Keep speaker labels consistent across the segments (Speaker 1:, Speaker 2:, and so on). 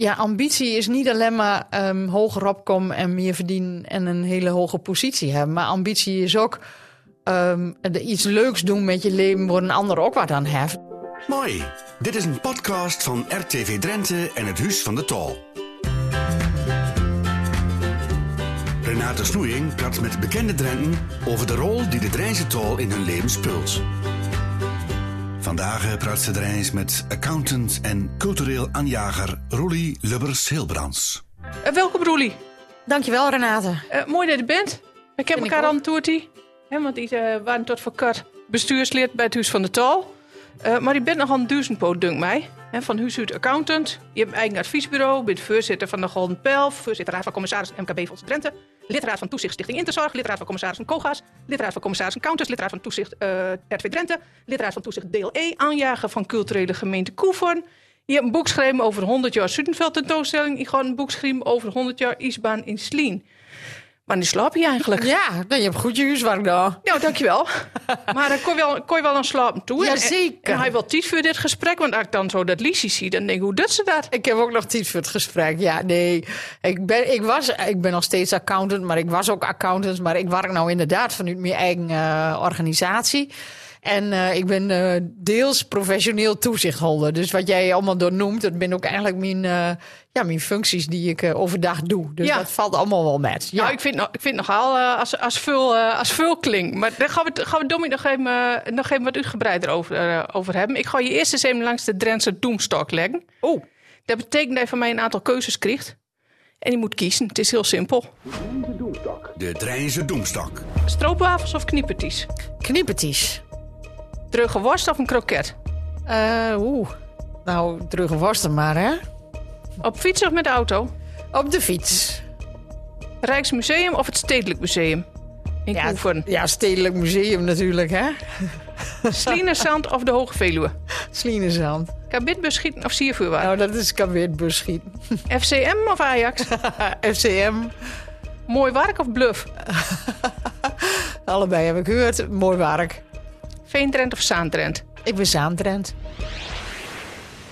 Speaker 1: Ja, ambitie is niet alleen maar um, hoger opkomen en meer verdienen en een hele hoge positie hebben. Maar ambitie is ook um, iets leuks doen met je leven waar een ander ook wat aan heeft.
Speaker 2: Mooi. Dit is een podcast van RTV Drenthe en het Huis van de Tol. Renate Snoeing praat met bekende Drenten over de rol die de Drijnse Tol in hun leven speelt. Vandaag praat ze er eens met accountant en cultureel aanjager Roelie Lubbers-Hilbrands.
Speaker 3: Uh, welkom Roelie.
Speaker 1: Dankjewel Renate.
Speaker 3: Uh, mooi dat je bent. We kennen elkaar al een toertie. Want die uh, waren tot voor kort bestuurslid bij het Huis van de Tal. maar je bent nog een duizendpoot, denk mij. van Huis uit Accountant. Je hebt een eigen adviesbureau. bent voorzitter van de Golden Pelf. Voorzitter Raad van Commissaris MKB Volks Drenthe. Lidraad van Toezicht Stichting Interzorg, lidraad van commissaris van COGA's, lidraad van commissaris Counters, lidraad van Toezicht uh, eh, RTV Drenthe, lidraad van Toezicht Deel E, aanjager van culturele gemeente Koevoorn. Je hebt een boek geschreven over 100 jaar Zuidenveld tentoonstelling. Ik ga een boek geschreven over 100 jaar Isbaan in Slien. Wanneer slaap je eigenlijk?
Speaker 1: Ja, dan je hebt goed je huiswerk daar.
Speaker 3: Ja, dankjewel. maar dan kon je wel, kon je wel aan slapen toe.
Speaker 1: Ja, zeker.
Speaker 3: En, en hij wel tijd voor dit gesprek, want als ik dan zo dat liedje zie, dan denk ik, hoe doet ze dat?
Speaker 1: Ik heb ook nog tijd voor het gesprek. Ja, nee. Ik ben, ik was, ik ben nog steeds accountant, maar ik was ook accountant. Maar ik werk nou inderdaad vanuit mijn eigen uh, organisatie. En uh, ik ben uh, deels professioneel toezichthouder. Dus wat jij allemaal door noemt, dat ben ook eigenlijk mijn, uh, ja, mijn functies die ik overdag doe. Dus ja. dat valt allemaal wel met.
Speaker 3: Ja, nou, ik vind, ik vind nogal als, als, veel, als veel klinkt. Maar daar gaan we, gaan we Dommy nog even, nog even wat uitgebreider over, over hebben. Ik ga je eerst eens even langs de Drentse doemstok leggen.
Speaker 1: Oh.
Speaker 3: Dat betekent dat je van mij een aantal keuzes krijgt. En je moet kiezen. Het is heel simpel.
Speaker 2: De Drijnse doemstok.
Speaker 3: Stroopwafels of knieperties?
Speaker 1: Knieperties.
Speaker 3: Drugge worst of een kroket?
Speaker 1: Uh, oeh. Nou, drugge maar, hè?
Speaker 3: Op fiets of met de auto?
Speaker 1: Op de fiets.
Speaker 3: Rijksmuseum of het Stedelijk Museum? In
Speaker 1: ja,
Speaker 3: Koeven.
Speaker 1: Ja, Stedelijk Museum natuurlijk, hè?
Speaker 3: Slienenzand of de Hoge Veluwe?
Speaker 1: Slienenzand.
Speaker 3: Kabitbus schieten of siervuurwaar?
Speaker 1: Nou, dat is kabitbus schieten.
Speaker 3: FCM of Ajax?
Speaker 1: FCM.
Speaker 3: Mooi werk of bluff?
Speaker 1: Allebei heb ik gehoord. Mooi werk.
Speaker 3: Veentrend of Zaantrend?
Speaker 1: Ik ben Zaantrend.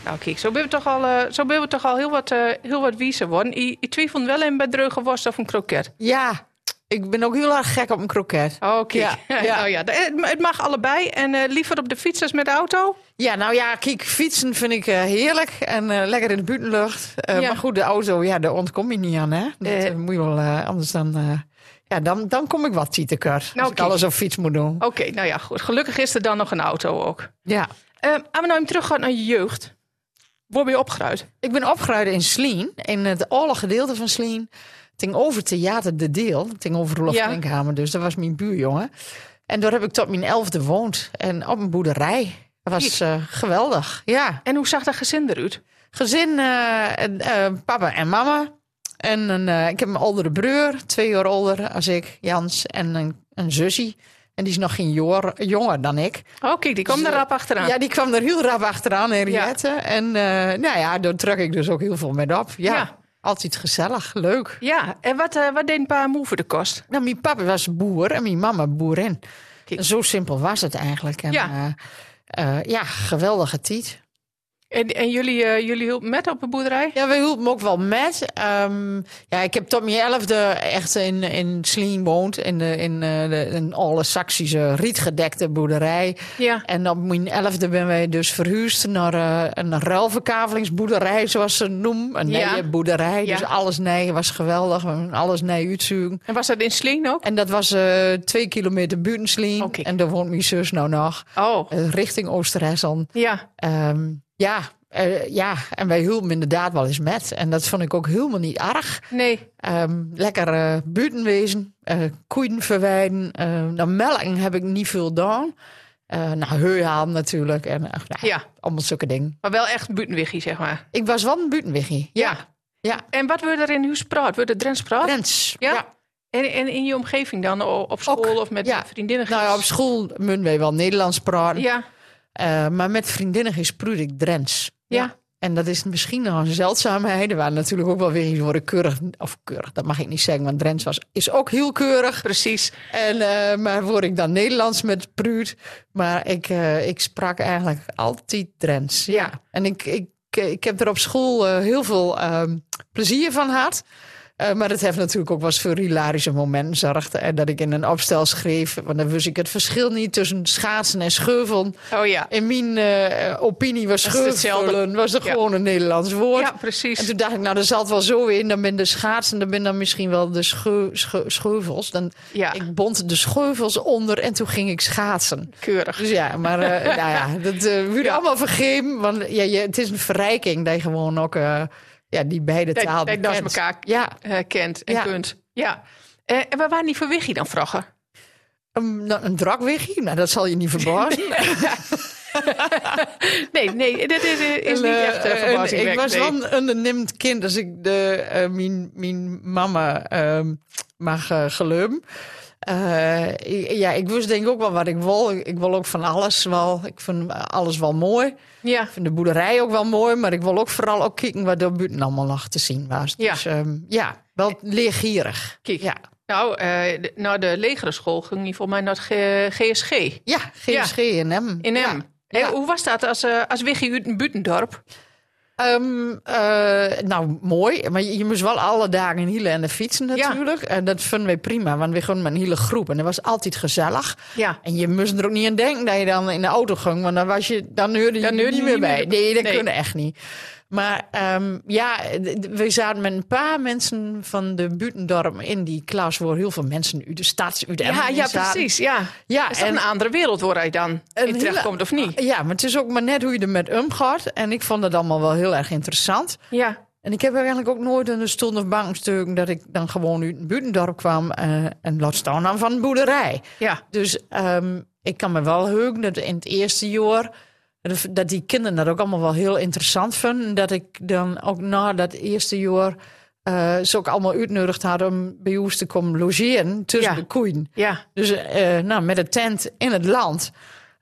Speaker 3: Nou kijk, zo ben we toch al, uh, zo ben we toch al heel wat, uh, heel wat wiezer worden. Ik, ik twijfel wel in bij dreuge worst of een kroket.
Speaker 1: Ja, ik ben ook heel erg gek op een kroket.
Speaker 3: Oké. Okay. Ja, ja. nou ja, het mag allebei. En uh, liever op de fiets als met de auto?
Speaker 1: Ja, nou ja, kijk, fietsen vind ik uh, heerlijk. En uh, lekker in de buitenlucht. Ja. Maar goed, de auto, ja, daar ontkom je niet aan, hè? Dat moet je wel, anders dan... Ja, dan, dan kom ik wat tieteker. Nou, als ik alles op fiets moet doen.
Speaker 3: Oké, okay, nou ja, goed. Gelukkig is er dan nog een auto ook.
Speaker 1: Ja.
Speaker 3: Uh, als we nou even teruggaan naar je jeugd. Waar ben je opgegroeid?
Speaker 1: Ik ben opgegroeid in Slien. In het alle gedeelte van Slien. Het ging over Theater De Deel. Het ging over Rolof ja. Dus dat was mijn buurjongen. En daar heb ik tot mijn elfde woond. En op een boerderij. Dat was uh, geweldig, ja.
Speaker 3: En hoe zag dat gezin eruit?
Speaker 1: Gezin, uh, papa en mama. En een, uh, ik heb een oudere broer, twee jaar ouder als ik, Jans. En een, een zusje. En die is nog geen jaar jonger dan ik.
Speaker 3: Oké, okay, die kwam dus, er rap achteraan.
Speaker 1: Ja, die kwam er heel rap achteraan, Henriette. Ja. En uh, nou ja, daar trek ik dus ook heel veel mee op. Ja, ja. altijd gezellig, leuk.
Speaker 3: Ja, en wat, uh, wat deed een paar moe voor de kost?
Speaker 1: Nou, mijn papa was boer en mijn mama boerin. Kijk. Zo simpel was het eigenlijk. En, ja. ja, geweldige tijd.
Speaker 3: En, en jullie, uh, jullie hielpen met op de boerderij?
Speaker 1: Ja, we hielpen ook wel met. Um, ja, ik heb tot mijn elfde echt in, in Sleen woont. In, de, in uh, de, een alle Saksische rietgedekte boerderij.
Speaker 3: Ja.
Speaker 1: En op mijn elfde ben wij dus verhuisd naar uh, een ruilverkavelingsboerderij, zoals ze noemen. Een ja. boerderij. Ja. Dus alles nee was geweldig. Alles nee uitzoeken.
Speaker 3: En was dat in Sleen ook?
Speaker 1: En dat was twee kilometer buiten Sleen.
Speaker 3: Okay.
Speaker 1: En daar woont mijn zus nou nog.
Speaker 3: Oh.
Speaker 1: richting Oosterhessel.
Speaker 3: Ja.
Speaker 1: Um, ja, uh, ja, en wij hielpen inderdaad wel eens met. En dat vond ik ook helemaal niet erg.
Speaker 3: Nee.
Speaker 1: Um, lekker uh, buitenwezen, uh, koeien verwijden. nou, melken heb ik niet veel gedaan. nou, heuhalen natuurlijk. En nou,
Speaker 3: ja.
Speaker 1: allemaal zulke dingen.
Speaker 3: Maar wel echt buitenwiggie, zeg maar.
Speaker 1: Ik was wel een buitenwiggie, ja.
Speaker 3: ja. ja. En wat wordt er in uw spraat? Wordt het Drents praat?
Speaker 1: Drents,
Speaker 3: ja.
Speaker 1: ja.
Speaker 3: En, en in je omgeving dan? Op school ook, of met
Speaker 1: ja.
Speaker 3: vriendinnen?
Speaker 1: Nou ja, op school moeten wij wel Nederlands praten.
Speaker 3: Ja.
Speaker 1: Uh, maar met vriendinnen gesproed ik Drents.
Speaker 3: Ja.
Speaker 1: En dat is misschien nog een zeldzaamheid. Er waren natuurlijk ook wel weer iets worden keurig. Of keurig, dat mag ik niet zeggen, want Drents was, is ook heel keurig.
Speaker 3: Precies.
Speaker 1: En, uh, maar word ik dan Nederlands met Pruut. Maar ik, uh, ik sprak eigenlijk altijd Drents.
Speaker 3: Ja.
Speaker 1: En ik, ik ik heb er op school eh, heel veel ehm, plezier van gehad. Uh, maar het heeft natuurlijk ook wel eens voor hilarische momenten zorgd. En dat ik in een opstel schreef, want dan wist ik het verschil niet tussen schaatsen en scheuvelen.
Speaker 3: Oh ja.
Speaker 1: In mijn uh, opinie was scheuvelen was er gewoon een Nederlands woord.
Speaker 3: Ja, precies.
Speaker 1: En toen dacht ik, nou, er zat wel zo in. Dan ben de schaatsen, dan ben dan misschien wel de scheu, scheu, scheuvels. Dan,
Speaker 3: ja.
Speaker 1: Ik bond de scheuvels onder en toen ging ik schaatsen.
Speaker 3: Keurig.
Speaker 1: Dus ja, maar uh, nou ja, dat uh, ja. allemaal vergeven. Want ja, je, het is een verrijking dat je gewoon ook ja, die beide taal
Speaker 3: dat, dat elkaar ja. Uh, kent en
Speaker 1: ja.
Speaker 3: kunt. Ja. Uh, en waar waren die voor wiggie dan vragen?
Speaker 1: Um, nou, een drakwiggie? Nou, dat zal je niet verbazen.
Speaker 3: nee, nee, dit is, is niet echt uh, verbazing.
Speaker 1: Ik was
Speaker 3: nee.
Speaker 1: wel een ondernemend kind als ik de, mijn, mijn mama uh, mag geloven. Uh, ja, ik wist denk ik ook wel wat ik wil. Ik wil ook van alles wel. Ik vind alles wel mooi.
Speaker 3: Ja.
Speaker 1: Ik vind de boerderij ook wel mooi, maar ik wil ook vooral ook kijken wat er buiten allemaal nog te zien was.
Speaker 3: Ja.
Speaker 1: Dus um, ja, wel leergierig.
Speaker 3: Kijk.
Speaker 1: Ja.
Speaker 3: Nou, uh, de, naar de legere school ging je volgens mij naar het GSG.
Speaker 1: Ja, GSG ja. in M.
Speaker 3: In M. Ja. Ja. hoe was dat als, uh, als wiggie uit een buitendorp?
Speaker 1: Um, uh, nou, mooi. Maar je, je, moest wel alle dagen in Hielen en de fietsen natuurlijk. Ja. En dat vonden wij prima, want we gingen met een hele groep. En dat was altijd gezellig.
Speaker 3: Ja.
Speaker 1: En je moest er ook niet aan denken dat je dan in de auto ging. Want dan, was je, dan hoorde je
Speaker 3: dan
Speaker 1: niet meer bij. Nee, dat
Speaker 3: nee.
Speaker 1: kunnen echt niet. Maar um, ja, we zaten met een paar mensen van de buitendorp in die klas... waar heel veel mensen uit de stad, uit de
Speaker 3: Ja, ja precies. Ja.
Speaker 1: ja
Speaker 3: is dat
Speaker 1: en,
Speaker 3: een andere wereld waar hij dan in terechtkomt of niet?
Speaker 1: Ja, maar het is ook maar net hoe je er met omgaat. En ik vond het allemaal wel heel erg interessant.
Speaker 3: Ja.
Speaker 1: En ik heb eigenlijk ook nooit de stoel of bankstuk dat ik dan gewoon uit een kwam uh, en laat staan dan van een boerderij.
Speaker 3: Ja.
Speaker 1: Dus um, ik kan me wel heugen dat in het eerste jaar dat die kinderen dat ook allemaal wel heel interessant vinden. Dat ik dan ook na dat eerste jaar uh, ze ook allemaal uitnodigd hadden om bij ons te komen logeren tussen
Speaker 3: ja.
Speaker 1: de koeien.
Speaker 3: Ja.
Speaker 1: Dus uh, nou, met een tent in het land.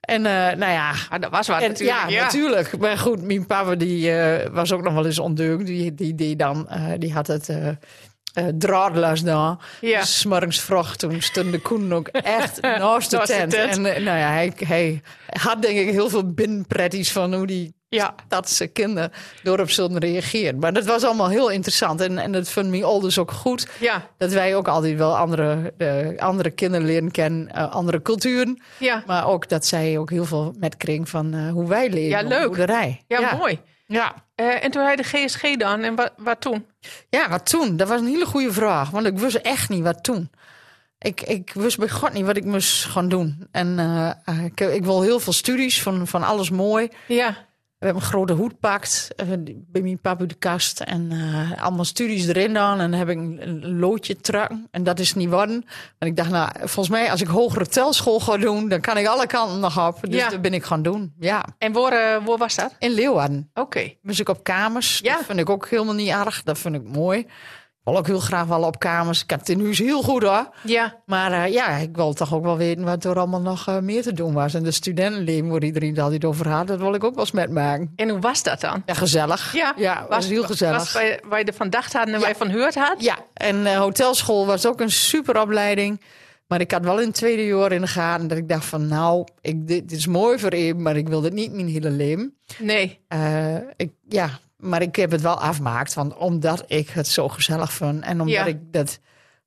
Speaker 1: En uh, nou ja,
Speaker 3: ah, dat was wat
Speaker 1: en,
Speaker 3: natuurlijk.
Speaker 1: Ja,
Speaker 3: ja,
Speaker 1: natuurlijk. Maar goed, mijn papa die was ook nog wel eens ondeugd. Die, die, die, dan, die had het uh, draadloos daar.
Speaker 3: Ja.
Speaker 1: Dus 's morgens vroeg, toen stonden de koen ook echt naast de tent.
Speaker 3: tent.
Speaker 1: En nou ja, hij, hij had denk ik heel veel binnenpretties van hoe die
Speaker 3: ja.
Speaker 1: stadse kinderen erop zullen reageren. Maar dat was allemaal heel interessant. En, en dat vond me ouders ook goed.
Speaker 3: Ja.
Speaker 1: Dat wij ook altijd wel andere, uh, andere kinderen leren kennen, uh, andere culturen.
Speaker 3: Ja.
Speaker 1: Maar ook dat zij ook heel veel metkregen van uh, hoe wij leren
Speaker 3: ja, leuk.
Speaker 1: boerderij.
Speaker 3: Ja, mooi.
Speaker 1: Ja.
Speaker 3: Uh, en toen hij de GSG dan, en wat, wat toen?
Speaker 1: Ja, wat toen? Dat was een hele goede vraag. Want ik wist echt niet wat toen. Ik, ik wist bij God niet wat ik moest gaan doen. En uh, ik, ik wil heel veel studies van, van alles mooi.
Speaker 3: Ja.
Speaker 1: We hebben een grote hoed pakt bij mijn papa de kast. En uh, allemaal studies erin dan. En dan heb ik een, een loodje trucken. En dat is niet worden. En ik dacht, nou, volgens mij als ik hogere telschool ga doen... dan kan ik alle kanten nog op. Dus
Speaker 3: ja.
Speaker 1: dat ben ik gaan doen, ja.
Speaker 3: En waar, uh, waar was dat?
Speaker 1: In Leeuwarden.
Speaker 3: Oké. Okay.
Speaker 1: Dus ik op kamers.
Speaker 3: Ja.
Speaker 1: Dat vind ik ook helemaal niet erg. Dat vind ik mooi. Ik wil ook heel graag wel op kamers. Ik heb het in huis heel goed hoor.
Speaker 3: Ja.
Speaker 1: Maar uh, ja, ik wil toch ook wel weten wat er allemaal nog uh, meer te doen was. En de studentenleven waar iedereen het altijd over had, dat wil ik ook wel eens met maken.
Speaker 3: En hoe was dat dan?
Speaker 1: Ja, gezellig.
Speaker 3: Ja,
Speaker 1: ja was, was heel gezellig.
Speaker 3: Was waar, je ervan dacht hadden en
Speaker 1: ja.
Speaker 3: waar je van gehoord had?
Speaker 1: Ja, en uh, hotelschool was ook een superopleiding. Maar ik had wel in het tweede jaar in de gaten dat ik dacht van nou, ik, dit, dit is mooi voor even, maar ik wil dit niet mijn hele leven.
Speaker 3: Nee.
Speaker 1: Ik, ja, maar ik heb het wel afgemaakt, want omdat ik het zo gezellig vind en omdat
Speaker 3: ja.
Speaker 1: ik dat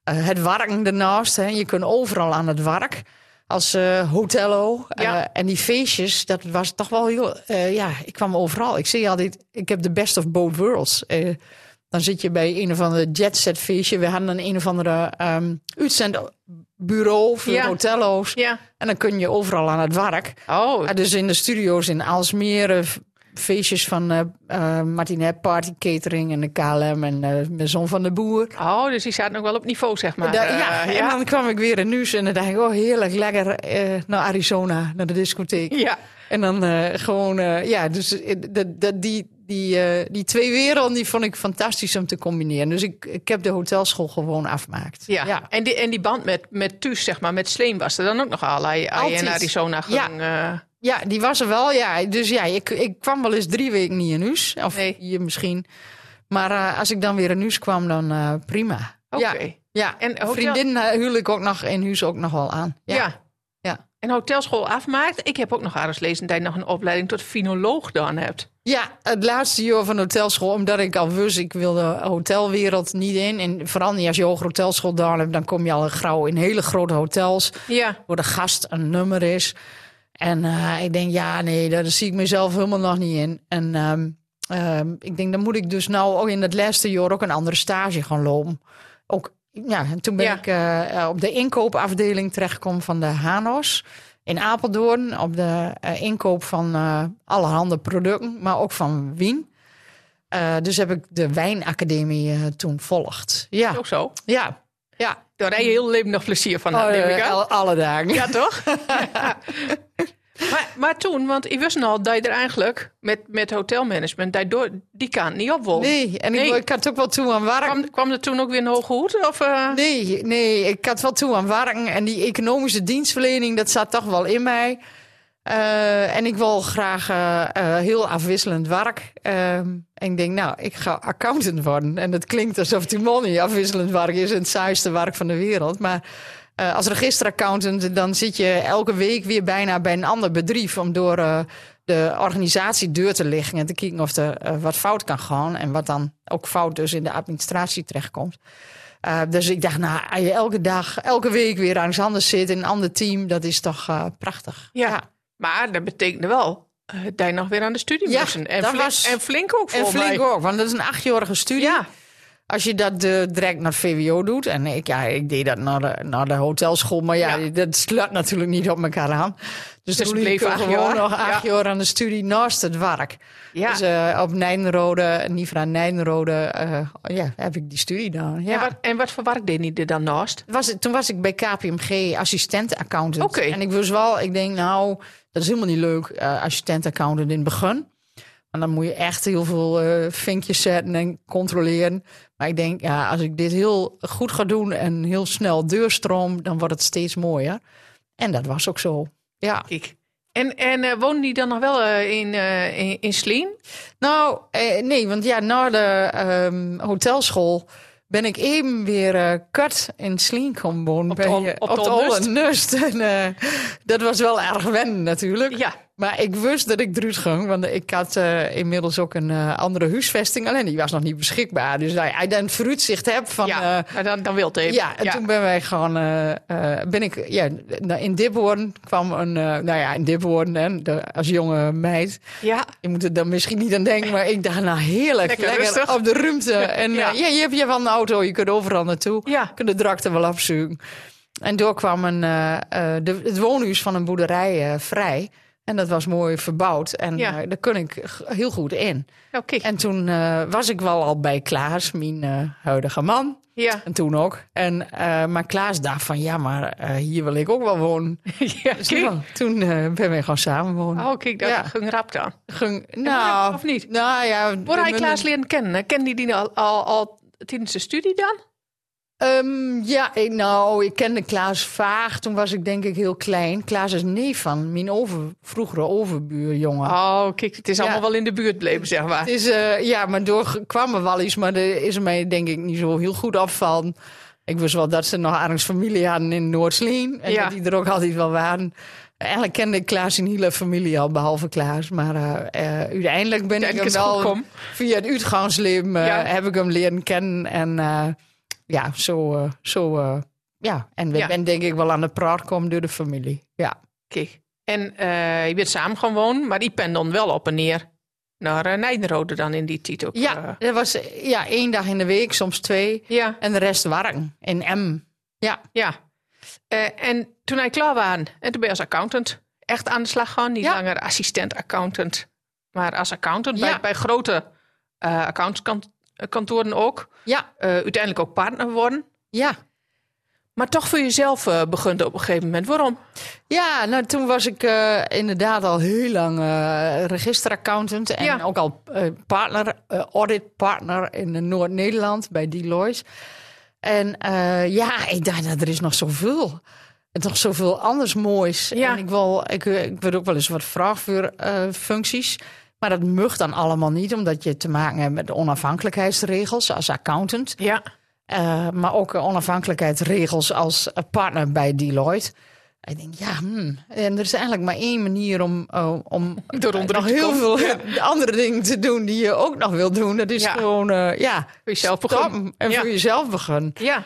Speaker 1: uh, het werken ernaast, hè, je kunt overal aan het werk als uh, hotello
Speaker 3: ja.
Speaker 1: uh, en die feestjes, dat was toch wel heel, uh, ja, ik kwam overal. Ik zie altijd, ik heb de best of both worlds. dan zit je bij een of andere jetset feestje. We hadden een een of andere um, uitzendbureau voor
Speaker 3: ja.
Speaker 1: hotello's.
Speaker 3: Ja.
Speaker 1: En dan kun je overal aan het werk.
Speaker 3: Oh.
Speaker 1: dus in de studio's in Aalsmeer feestjes van uh, uh, Martinet Party Catering en de KLM en uh, Maison van de Boer.
Speaker 3: Oh, dus die zaten ook wel op niveau, zeg maar.
Speaker 1: Da, ja, ja, en dan kwam ik weer in nieuws en dan dacht ik, oh heerlijk, lekker naar Arizona, naar de discotheek.
Speaker 3: Ja.
Speaker 1: En dan gewoon, ja, dus de, de, die, die, die twee werelden, die vond ik fantastisch om te combineren. Dus ik, ik heb de hotelschool gewoon afgemaakt.
Speaker 3: Ja, ja. En, die, en die band met, met Thuis, zeg maar, met Sleen was er dan ook nog allerlei in Arizona ging...
Speaker 1: Ja. Ja, die was er wel. Ja, dus ja, ik, ik kwam wel eens drie weken niet in huis. Of
Speaker 3: nee.
Speaker 1: hier misschien. Maar uh, als ik dan weer in huis kwam, dan uh, prima.
Speaker 3: Oké. Okay.
Speaker 1: Ja, ja.
Speaker 3: En
Speaker 1: hotel... vriendin uh, huwde ik ook nog in huis ook nog wel aan. Ja.
Speaker 3: ja.
Speaker 1: Ja.
Speaker 3: En hotelschool afmaakt. Ik heb ook nog ergens lezen dat je nog een opleiding tot finoloog dan hebt.
Speaker 1: Ja, het laatste jaar van hotelschool, omdat ik al wist, ik wil de hotelwereld niet in. En vooral niet als je hoger hotelschool gedaan hebt, dan kom je al gauw in hele grote hotels,
Speaker 3: Ja.
Speaker 1: waar de gast een nummer is. En eh, ik denk, ja, nee, daar zie ik mezelf helemaal nog niet in. En ehm, ehm, ik denk, dan moet ik dus nou ook in het laatste jaar ook een andere stage gaan lopen. Ook, ja, en toen ben
Speaker 3: Ja.
Speaker 1: ik eh, eh, op de inkoopafdeling terechtgekomen van de Hanos in Apeldoorn. Op de inkoop van allerhande producten, maar ook van wien. Dus heb ik de wijnacademie toen volgd. Ja,
Speaker 3: Ook zo.
Speaker 1: ja, ja.
Speaker 3: Daar heb je heel leven nog plezier van,
Speaker 1: Oh,
Speaker 3: neem ik
Speaker 1: eh,
Speaker 3: aan.
Speaker 1: alle dagen.
Speaker 3: Ja, toch? maar, maar toen, want ik wist al dat je er eigenlijk met, met hotelmanagement, daardoor die kant niet op wil.
Speaker 1: Nee, en ik,
Speaker 3: Nee.
Speaker 1: ik had ook wel toe aan werk.
Speaker 3: Kwam, kwam er toen ook weer een hoge hoed? Of, eh?
Speaker 1: Nee, nee, ik had wel toe aan werken. En die economische dienstverlening, dat zat toch wel in mij. Eh, en ik wil graag eh, eh, heel afwisselend werk. Ehm, en ik denk, nou, ik ga accountant worden. En dat klinkt alsof die money afwisselend werk is. En het saaiste werk van de wereld. Maar als registeraccountant, dan zit je elke week weer bijna bij een ander bedrijf. Om door de organisatie deur te liggen. En te kijken of er wat fout kan gaan. En wat dan ook fout dus in de administratie terechtkomt. Uh, dus ik dacht, nou, als je elke dag, elke week weer ergens anders zit in een ander team, dat is toch uh, prachtig.
Speaker 3: Ja. Maar dat betekende wel uh, dat je nog weer aan de studie
Speaker 1: Ja,
Speaker 3: moest. En, flink,
Speaker 1: was-
Speaker 3: en flink ook
Speaker 1: En flink
Speaker 3: mij.
Speaker 1: ook, want dat is een achtjarige studie.
Speaker 3: Ja,
Speaker 1: Als je dat eh, direct naar VWO doet, en ik, ja, ik deed dat naar de, naar de hotelschool, maar ja,
Speaker 3: Ja.
Speaker 1: dat sluit natuurlijk niet op elkaar aan. Dus,
Speaker 3: Dus
Speaker 1: toen
Speaker 3: bleef
Speaker 1: ik gewoon
Speaker 3: jaar.
Speaker 1: nog acht
Speaker 3: Ja.
Speaker 1: jaar aan de studie naast het werk.
Speaker 3: ja.
Speaker 1: Dus eh, op Nijdenrode, Nivra Nijdenrode, eh, ja, heb ik die studie gedaan. Ja.
Speaker 3: En, wat, en wat voor werk deed je er dan naast?
Speaker 1: was, toen was ik bij KPMG assistent-accountant. En ik wist wel, ik denk nou, dat is helemaal niet leuk, eh assistent-accountant in het begin. Want dan moet je echt heel veel eh, vinkjes zetten en controleren. Maar ik denk, ja, als ik dit heel goed ga doen en heel snel deurstroom, dan wordt het steeds mooier. En dat was ook zo. Ja.
Speaker 3: Kijk. En, en eh, woonde die dan nog wel in, eh in, in Sleen?
Speaker 1: Nou, nee, want ja, na de ehm, hotelschool ben ik even weer kat in komen wonen.
Speaker 3: Op de
Speaker 1: eh,
Speaker 3: op
Speaker 1: op
Speaker 3: de
Speaker 1: de
Speaker 3: Olnust.
Speaker 1: Olnust. En eh, dat was wel erg wennen natuurlijk.
Speaker 3: Ja.
Speaker 1: Maar ik wist dat ik eruit ging, want ik had eh, inmiddels ook een eh, andere huisvesting. Alleen die was nog niet beschikbaar. Dus als je dan een vooruitzicht hebt van...
Speaker 3: ja, maar dan, dan wil het even.
Speaker 1: ja, en toen ben wij gewoon, ben ik, ja, nou, in Diphoorn kwam een, nou ja, in Diphoorn, hè, de, als jonge meid.
Speaker 3: ja.
Speaker 1: Je moet er dan misschien niet aan denken, maar ik dacht, nou heerlijk,
Speaker 3: Lekker
Speaker 1: lekker,
Speaker 3: rustig.
Speaker 1: op de ruimte. En
Speaker 3: Ja.
Speaker 1: je hebt je van een auto, je kunt overal naartoe.
Speaker 3: Ja.
Speaker 1: Je kunt de drakte wel afzoeken. En door kwam een, de, het woonhuis van een boerderij vrij. En dat was mooi verbouwd. En
Speaker 3: Ja.
Speaker 1: eh, daar kon ik heel goed in.
Speaker 3: Nou, kijk.
Speaker 1: En toen eh, was ik wel al bij Klaas, mijn eh, huidige man.
Speaker 3: Ja.
Speaker 1: En toen ook. En, maar Klaas dacht van, ja, maar hier wil ik ook wel wonen.
Speaker 3: ja,
Speaker 1: Dus toen ben wij gewoon samen wonen.
Speaker 3: Oh, kijk, dat
Speaker 1: Ja.
Speaker 3: ging rap dan.
Speaker 1: Ging- nou,
Speaker 3: of niet?
Speaker 1: Nou ja.
Speaker 3: Waar hij
Speaker 1: we-
Speaker 3: Klaas leren kennen? Ken die die al, al, al tijdens de studie dan?
Speaker 1: Ehm, ja, ik, nou, ik kende Klaas vaag. Toen was ik denk ik heel klein. Klaas is neef van mijn over, vroegere overbuurjongen.
Speaker 3: Oh, kijk, het is
Speaker 1: Ja.
Speaker 3: allemaal wel in de buurt bleven, zeg maar.
Speaker 1: Het is, eh, ja, maar door kwam er wel iets. Maar er is mij denk ik niet zo heel goed opvallen. Ik wist wel dat ze nog ergens familie hadden in Noordsleen. En
Speaker 3: Ja.
Speaker 1: dat die er ook altijd wel waren. Eigenlijk kende ik Klaas in hele familie al, behalve Klaas. Maar eh, uiteindelijk ben ik hem wel via het uitgaansleven
Speaker 3: Ja.
Speaker 1: heb ik hem leren kennen. En ja, zo, eh, zo eh, ja. En we
Speaker 3: Ja.
Speaker 1: ben denk ik wel aan de praat komen door de familie. Ja.
Speaker 3: Kijk. En eh, je bent samen gaan wonen, maar die pen dan wel op en neer naar uh, Nijdenrode dan in die tijd ook.
Speaker 1: Ja, dat was ja, één dag in de week, soms twee.
Speaker 3: ja,
Speaker 1: En de rest warm in M. Ja.
Speaker 3: ja. En toen hij klaar waren, en toen ben je als accountant echt aan de slag gaan. Niet
Speaker 1: Ja.
Speaker 3: langer assistent-accountant, maar als accountant bij,
Speaker 1: Ja.
Speaker 3: bij grote uh, accountskantoren ook.
Speaker 1: Ja.
Speaker 3: Uh, uiteindelijk ook partner worden.
Speaker 1: Ja.
Speaker 3: Maar toch voor jezelf uh, begint op een gegeven moment. Waarom?
Speaker 1: Ja, nou toen was ik uh, inderdaad al heel lang uh, registeraccountant. En
Speaker 3: Ja.
Speaker 1: ook al partner, audit partner in Noord-Nederland bij Deloitte. En ja, ik dacht, dat er is nog zoveel. En nog zoveel anders moois.
Speaker 3: Ja.
Speaker 1: En ik wil, ik, ik wil ook wel eens wat voor functies. Maar dat mag dan allemaal niet, omdat je te maken hebt met de onafhankelijkheidsregels als accountant.
Speaker 3: Ja.
Speaker 1: Uh, maar ook onafhankelijkheidsregels als partner bij Deloitte. Ik denk, ja, hmm. en er is eigenlijk maar één manier om, uh, om
Speaker 3: Eronder
Speaker 1: nog
Speaker 3: te
Speaker 1: heel veel andere dingen te doen die je ook nog wil doen. Dat is
Speaker 3: Ja.
Speaker 1: gewoon, eh, ja,
Speaker 3: Voor jezelf begonnen.
Speaker 1: en
Speaker 3: Ja.
Speaker 1: voor jezelf beginnen.
Speaker 3: Ja,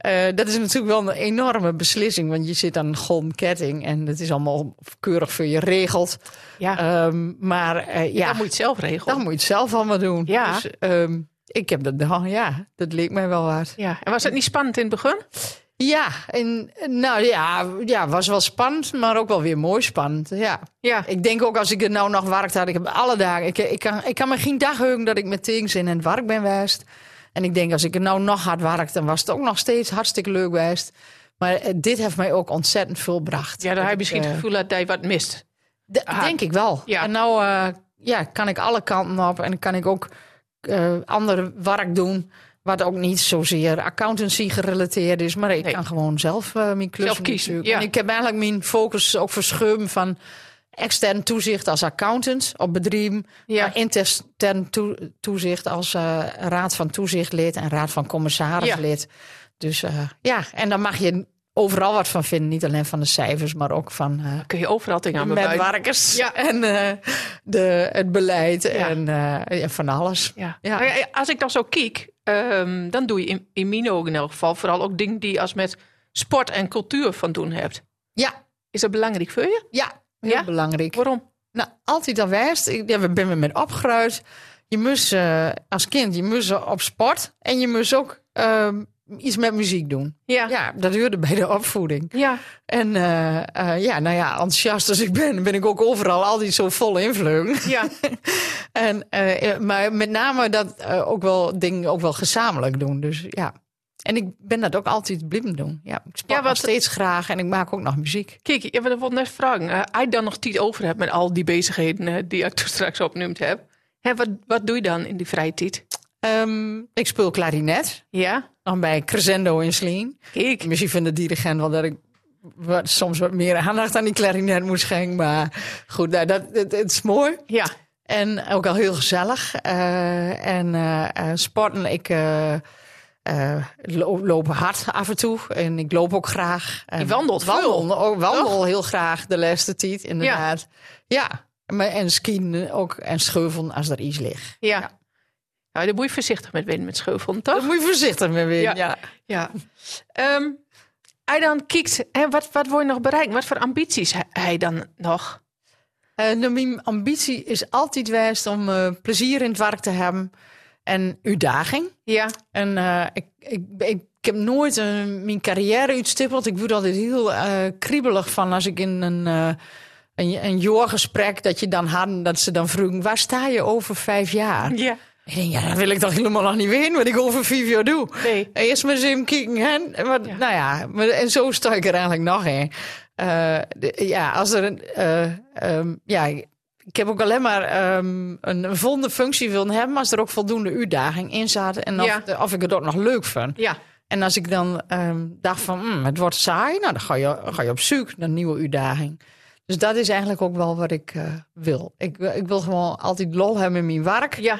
Speaker 1: Eh, dat is natuurlijk wel een enorme beslissing, want je zit aan een golden ketting en het is allemaal keurig voor je regeld.
Speaker 3: ja.
Speaker 1: Ehm, maar eh, ja,
Speaker 3: dan moet je het zelf regelen.
Speaker 1: dan moet je het zelf allemaal doen.
Speaker 3: Ja.
Speaker 1: Dus, ehm, ik heb dat, nou ja, dat leek mij wel wat.
Speaker 3: Ja. En was het niet spannend in het begin?
Speaker 1: Ja, en nou ja, ja, was wel spannend, maar ook wel weer mooi spannend. Ja.
Speaker 3: Ja.
Speaker 1: Ik denk ook als ik er nou nog werkt had, ik heb alle dagen, ik, ik, kan, ik kan me geen dag heugen dat ik met tegens in het werk ben geweest. En ik denk als ik er nou nog hard werk, dan was het ook nog steeds hartstikke leuk geweest. Maar eh, dit heeft mij ook ontzettend veel gebracht.
Speaker 3: Ja, dan heb je misschien
Speaker 1: Eh,
Speaker 3: het gevoel dat hij wat mist. Ah.
Speaker 1: denk ik wel.
Speaker 3: Ja.
Speaker 1: En nou ja, ja, kan ik alle kanten op en kan ik ook eh andere werk doen. Wat ook niet zozeer accountancy gerelateerd is. Maar ik
Speaker 3: Nee.
Speaker 1: kan gewoon zelf eh, mijn klussen
Speaker 3: Zelf kiezen, ja.
Speaker 1: En ik heb eigenlijk mijn focus ook verschoven van extern toezicht als accountant op bedrijven.
Speaker 3: Ja.
Speaker 1: Maar intern toe- toezicht als eh, raad van toezichtlid en raad van commissarislid. Dus eh, ja, en dan mag je overal wat van vinden. Niet alleen van de cijfers, maar ook van... eh,
Speaker 3: kun je overal dingen aan
Speaker 1: met
Speaker 3: bebuiten.
Speaker 1: werkers
Speaker 3: Ja.
Speaker 1: en de, het beleid
Speaker 3: Ja.
Speaker 1: en ja, van alles.
Speaker 3: Ja.
Speaker 1: Ja.
Speaker 3: Ja, als ik dan zo kijk, ehm, dan doe je in, in mijn ogen in elk geval vooral ook dingen die als met sport en cultuur van doen hebt.
Speaker 1: Ja,
Speaker 3: Is dat belangrijk voor je?
Speaker 1: ja heel
Speaker 3: Ja?
Speaker 1: belangrijk.
Speaker 3: Waarom?
Speaker 1: Nou, altijd al wijst. Ik ja, we ben met opgeruid. Je moest eh, als kind, je moest op sport en je moest ook ehm, iets met muziek doen.
Speaker 3: Ja.
Speaker 1: Ja, dat hoorde bij de opvoeding.
Speaker 3: Ja.
Speaker 1: En eh, eh, ja, nou ja, enthousiast als ik ben, ben ik ook overal altijd zo vol invloed.
Speaker 3: Ja.
Speaker 1: En, maar met name dat ook wel dingen ook wel gezamenlijk doen. Dus ja. En ik ben dat ook altijd blijven doen. Ja, ik sport
Speaker 3: Ja,
Speaker 1: nog steeds graag en ik maak ook nog muziek.
Speaker 3: Kijk, ik wilde net vragen. eh, als je dan nog tijd over hebt met al die bezigheden eh, die ik toen straks opgenoemd heb. Hè, wat, wat doe je dan in die vrije tijd?
Speaker 1: Ehm, ik speel klarinet.
Speaker 3: Ja?
Speaker 1: Dan bij Crescendo in Sleen.
Speaker 3: Kijk.
Speaker 1: Misschien vindt de dirigent wel dat ik wat, soms wat meer aandacht aan die klarinet moet schenken. Maar goed, nou, dat, het, het is mooi.
Speaker 3: Ja.
Speaker 1: En ook al heel gezellig. Eh, en sporten, ik eh, lo- loop hard af en toe. En ik loop ook graag.
Speaker 3: Je wandelt
Speaker 1: wandel, ook wandel heel graag de laatste tijd, inderdaad. Ja. Maar, en skiën ook en scheuvelen als er iets ligt.
Speaker 3: Ja. Nou, dan moet je voorzichtig met winnen met scheuvelen, toch?
Speaker 1: Daar moet je voorzichtig mee weer.
Speaker 3: Ja.
Speaker 1: Ja.
Speaker 3: Ja. Ehm je dan kijkt, hè, wat, wat wil je nog bereiken? Wat voor ambities hij dan nog?
Speaker 1: Nou, mijn ambitie is altijd geweest om eh, plezier in het werk te hebben. En uitdaging.
Speaker 3: Ja.
Speaker 1: En eh, ik, ik, ik, ik heb nooit eh, mijn carrière uitstippeld. Ik word altijd heel eh, kriebelig van als ik in een, eh een, een jaargesprek dat je dan hadden, dat ze dan vroegen, waar sta je over vijf jaar?
Speaker 3: Ja.
Speaker 1: Ik denk, ja, dan wil ik toch helemaal nog niet weten wat ik over vijf jaar doe.
Speaker 3: Nee.
Speaker 1: Eerst maar eens even kijken. Hè?
Speaker 3: Ja.
Speaker 1: Nou ja, maar, en zo sta ik er eigenlijk nog in. Ja, als er een. ehm, ja, ik heb ook alleen maar ehm, een, een volgende functie willen hebben. Als er ook voldoende uitdaging in zat. En of,
Speaker 3: Ja.
Speaker 1: de- of ik het ook nog leuk vind.
Speaker 3: Ja.
Speaker 1: En als ik dan ehm, dacht van "Hmm, het wordt saai. Nou, dan ga je, ga je op zoek naar een nieuwe uitdaging. Dus dat is eigenlijk ook wel wat ik eh, wil. Ik, ik wil gewoon altijd lol hebben in mijn werk.
Speaker 3: Ja.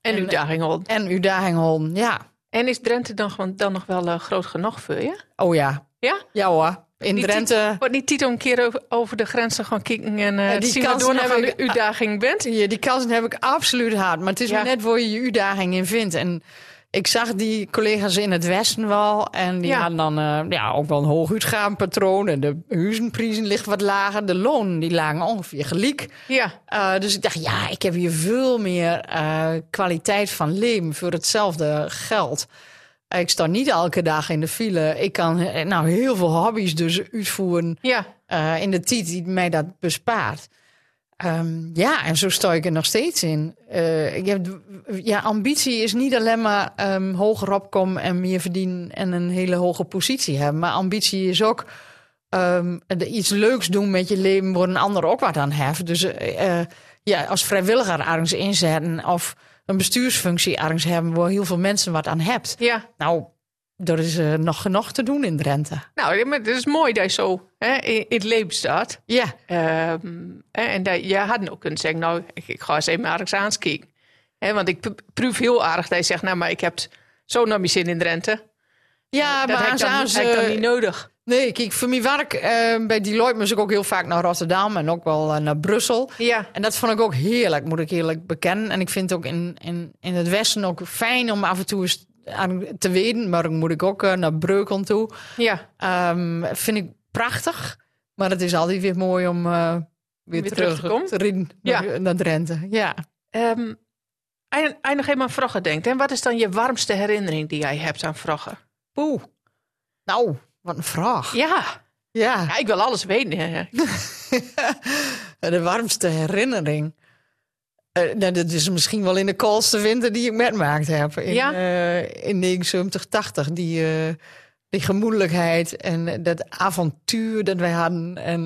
Speaker 3: En,
Speaker 1: En,
Speaker 3: uitdaging al.
Speaker 1: En uitdaging houden. Ja.
Speaker 3: En is Drenthe dan, dan nog wel eh, groot genoeg voor je?
Speaker 1: Oh ja.
Speaker 3: Ja?
Speaker 1: Ja hoor. In
Speaker 3: Die
Speaker 1: Drenthe.
Speaker 3: Wordt niet tijd om een keer over, de grens te gaan kijken en
Speaker 1: Ja, die
Speaker 3: zien wat door nog aan de uitdaging bent?
Speaker 1: Ja, die kansen heb ik absoluut gehad. Maar het is
Speaker 3: Ja.
Speaker 1: net waar je je uitdaging in vindt. En ik zag die collega's in het Westen wel. En die
Speaker 3: Ja.
Speaker 1: hadden dan eh, ja, ook wel een hoog uitgaanpatroon. En de huizenprijzen ligt wat lager. De lonen die lagen ongeveer gelijk.
Speaker 3: Ja.
Speaker 1: Eh, dus ik dacht, ja, ik heb hier veel meer kwaliteit van leven voor hetzelfde geld. Ik sta niet elke dag in de file. Ik kan eh, nou heel veel hobby's dus uitvoeren
Speaker 3: Ja.
Speaker 1: eh, in de tijd die mij dat bespaart. Ehm, ja, en zo sta ik er nog steeds in. Eh, ik heb, ja, ambitie is niet alleen maar ehm, hoger opkomen en meer verdienen en een hele hoge positie hebben. Maar ambitie is ook ehm, iets leuks doen met je leven waar een ander ook wat aan heeft. Dus ja, als vrijwilliger ergens inzetten of een bestuursfunctie ergens hebben waar heel veel mensen wat aan hebt.
Speaker 3: Ja.
Speaker 1: Nou, er is eh, nog genoeg te doen in Drenthe.
Speaker 3: Nou, maar het is mooi dat je zo hè, in, in het leven staat.
Speaker 1: Ja,
Speaker 3: Ehm, en dat, je had ook kunnen zeggen, nou, ik, ik ga eens even ergens aankijken. Hè, want ik proef heel aardig dat je zegt, nou, maar ik heb zo naar mijn zin in Drenthe.
Speaker 1: ja
Speaker 3: dat
Speaker 1: maar
Speaker 3: heb ik dan,
Speaker 1: aan
Speaker 3: heb ik dan niet nodig.
Speaker 1: Nee, kijk, voor mijn werk eh, bij Deloitte moest ik ook heel vaak naar Rotterdam en ook wel eh, naar Brussel.
Speaker 3: Ja.
Speaker 1: En dat vond ik ook heerlijk, moet ik eerlijk bekennen. En ik vind het ook in, in, in het Westen ook fijn om af en toe eens aan te weten. Maar dan moet ik ook eh, naar Breukelen toe.
Speaker 3: Ja.
Speaker 1: Ehm, vind ik prachtig. Maar het is altijd weer mooi om eh, weer,
Speaker 3: Weer
Speaker 1: terug,
Speaker 3: terug te komen?
Speaker 1: te rijden
Speaker 3: Ja.
Speaker 1: naar, naar Drenthe. Ja.
Speaker 3: Ehm als nog aan Vrogge denkt, en wat is dan je warmste herinnering die jij hebt aan Vrogge?
Speaker 1: Poeh. Nou, wat een vraag.
Speaker 3: Ja.
Speaker 1: Ja.
Speaker 3: ja, ik wil alles weten.
Speaker 1: De warmste herinnering. Nou, dat is misschien wel in de koudste winter die ik metmaakt heb. In,
Speaker 3: Ja?
Speaker 1: eh, in 79, 80. Die, eh, die gemoedelijkheid en dat avontuur dat wij hadden. En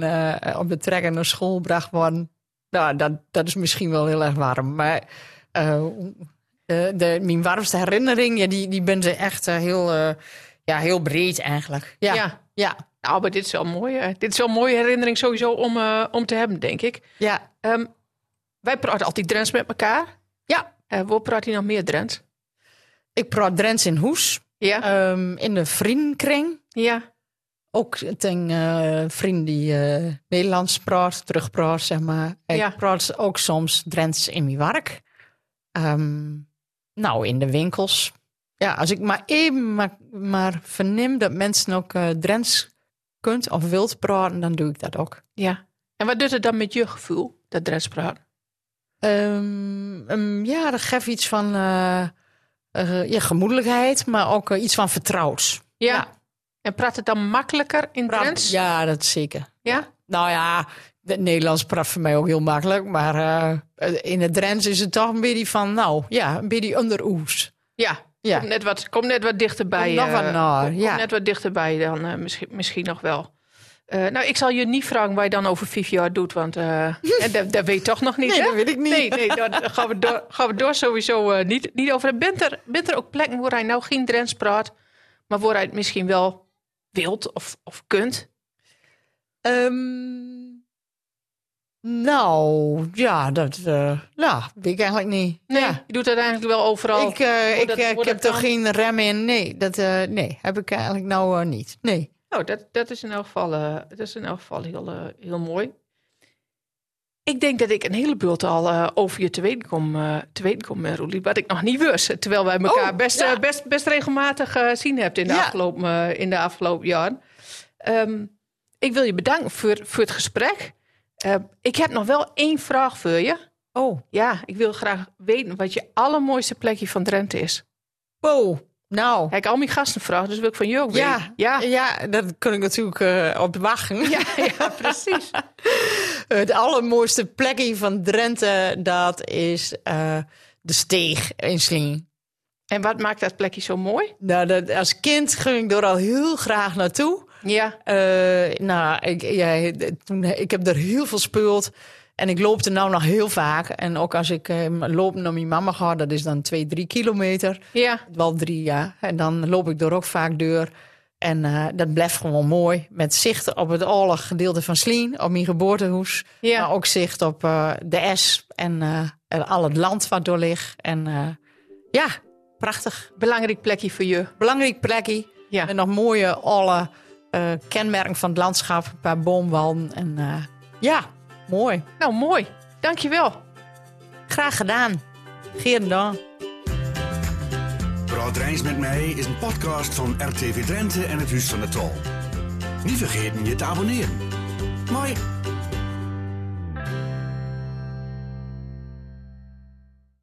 Speaker 1: op de trekker naar school bracht worden. Nou, dat, dat is misschien wel heel erg warm. Maar de, de, mijn warmste herinnering, ja, die, die ben ze echt heel, ja, heel breed eigenlijk. Ja,
Speaker 3: Ja.
Speaker 1: ja,
Speaker 3: Nou, maar dit is wel mooi. hè. Dit is wel een mooie herinnering sowieso om, eh, om te hebben, denk ik.
Speaker 1: ja.
Speaker 3: Ehm, wij praten altijd Drents met elkaar.
Speaker 1: ja.
Speaker 3: Eh waar praat je nog meer Drents?
Speaker 1: Ik praat Drents in Hoes.
Speaker 3: Ja.
Speaker 1: Ehm, in de vriendenkring.
Speaker 3: ja.
Speaker 1: Ook ten eh vrienden die Nederlands praat, terugpraat, zeg maar. Ik
Speaker 3: Ja.
Speaker 1: praat ook soms Drents in mijn werk. Ehm, nou, in de winkels. Ja, als ik maar even maar, maar verneem dat mensen ook eh Drents kunt of wilt praten, dan doe ik dat ook.
Speaker 3: ja. En wat doet het dan met je gevoel, dat Drents praten?
Speaker 1: Ehm, ehm, ja, dat geeft iets van eh, ja, gemoedelijkheid, maar ook iets van vertrouwds.
Speaker 3: Ja.
Speaker 1: Ja.
Speaker 3: En praat het dan makkelijker in Drents?
Speaker 1: Ja, dat zeker.
Speaker 3: Ja?
Speaker 1: Nou ja, het Nederlands praat voor mij ook heel makkelijk. Maar in het Drents is het toch een beetje van, nou ja, een beetje onder oes.
Speaker 3: Ja.
Speaker 1: Ja.
Speaker 3: Kom, net wat, kom net wat dichterbij.
Speaker 1: Kom nog
Speaker 3: eh,
Speaker 1: wat naar,
Speaker 3: kom- kom
Speaker 1: ja.
Speaker 3: net wat dichterbij dan eh, misschien, misschien nog wel. Eh, nou, ik zal je niet vragen wat je dan over vijf jaar doet, want eh, en dat, dat weet je toch nog niet,
Speaker 1: Nee,
Speaker 3: hè?
Speaker 1: dat weet ik niet.
Speaker 3: Nee, nee daar daar gaan we door, gaan we door sowieso eh, niet, niet over. Bent er, bent er ook plekken waar hij nou geen Drents praat, maar waar hij het misschien wel wilt of, of kunt?
Speaker 1: Ehm, nou, ja, dat nou, weet ik eigenlijk niet.
Speaker 3: Nee,
Speaker 1: Ja.
Speaker 3: je doet het eigenlijk wel overal.
Speaker 1: Ik, eh, ik,
Speaker 3: dat-
Speaker 1: eh, ik
Speaker 3: dat
Speaker 1: heb er geen rem in. Nee, dat nee, heb ik eigenlijk nou niet. Nee.
Speaker 3: Nou, dat, dat is in elk geval, dat is in elk geval heel, heel mooi. Ik denk dat ik een hele bult al over je te weten kom, te weten kom Roelie, wat ik nog niet wist. Terwijl wij elkaar
Speaker 1: Oh,
Speaker 3: best,
Speaker 1: ja.
Speaker 3: best, best regelmatig eh zien hebben in de,
Speaker 1: Ja.
Speaker 3: afgelopen, in de afgelopen jaren. Ehm, ik wil je bedanken voor, voor het gesprek. Eh, ik heb nog wel één vraag voor je.
Speaker 1: Oh,
Speaker 3: Ja, ik wil graag weten wat je allermooiste plekje van Drenthe is.
Speaker 1: wow. Nou,
Speaker 3: Heb ik al mijn gasten vragen, dus wil ik van je ook
Speaker 1: ja,
Speaker 3: weten. Ja,
Speaker 1: ja, dat kun ik natuurlijk eh, op wachten.
Speaker 3: ja, ja, precies.
Speaker 1: Het allermooiste plekje van Drenthe, dat is eh, de Steeg in Sling.
Speaker 3: En wat maakt dat plekje zo mooi?
Speaker 1: Nou, dat, als kind ging ik er al heel graag naartoe.
Speaker 3: Ja,
Speaker 1: Eh, nou, ik, ja, toen, ik heb er heel veel speeld. En ik loop er nou nog heel vaak. En ook als ik eh, loop naar mijn mama ga, dat is dan twee, drie kilometer.
Speaker 3: ja,
Speaker 1: Wel drie, ja. En dan loop ik er ook vaak door. En eh, dat blijft gewoon mooi. Met zicht op het oorlog gedeelte van Slien, op mijn geboortehuis.
Speaker 3: ja.
Speaker 1: Maar ook zicht op de S en, en al het land wat door ligt. En ja, prachtig.
Speaker 3: Belangrijk plekje voor je.
Speaker 1: Belangrijk plekje.
Speaker 3: Ja.
Speaker 1: En nog mooie alle eh, kenmerken van het landschap. Een paar boomwallen. En eh, ja, mooi.
Speaker 3: Nou, mooi. Dankjewel.
Speaker 1: Graag gedaan. Geen dank.
Speaker 2: Praat Rijns met mij is een podcast van RTV Drenthe en het Huis van de Tol. Niet vergeten je te abonneren. Mooi.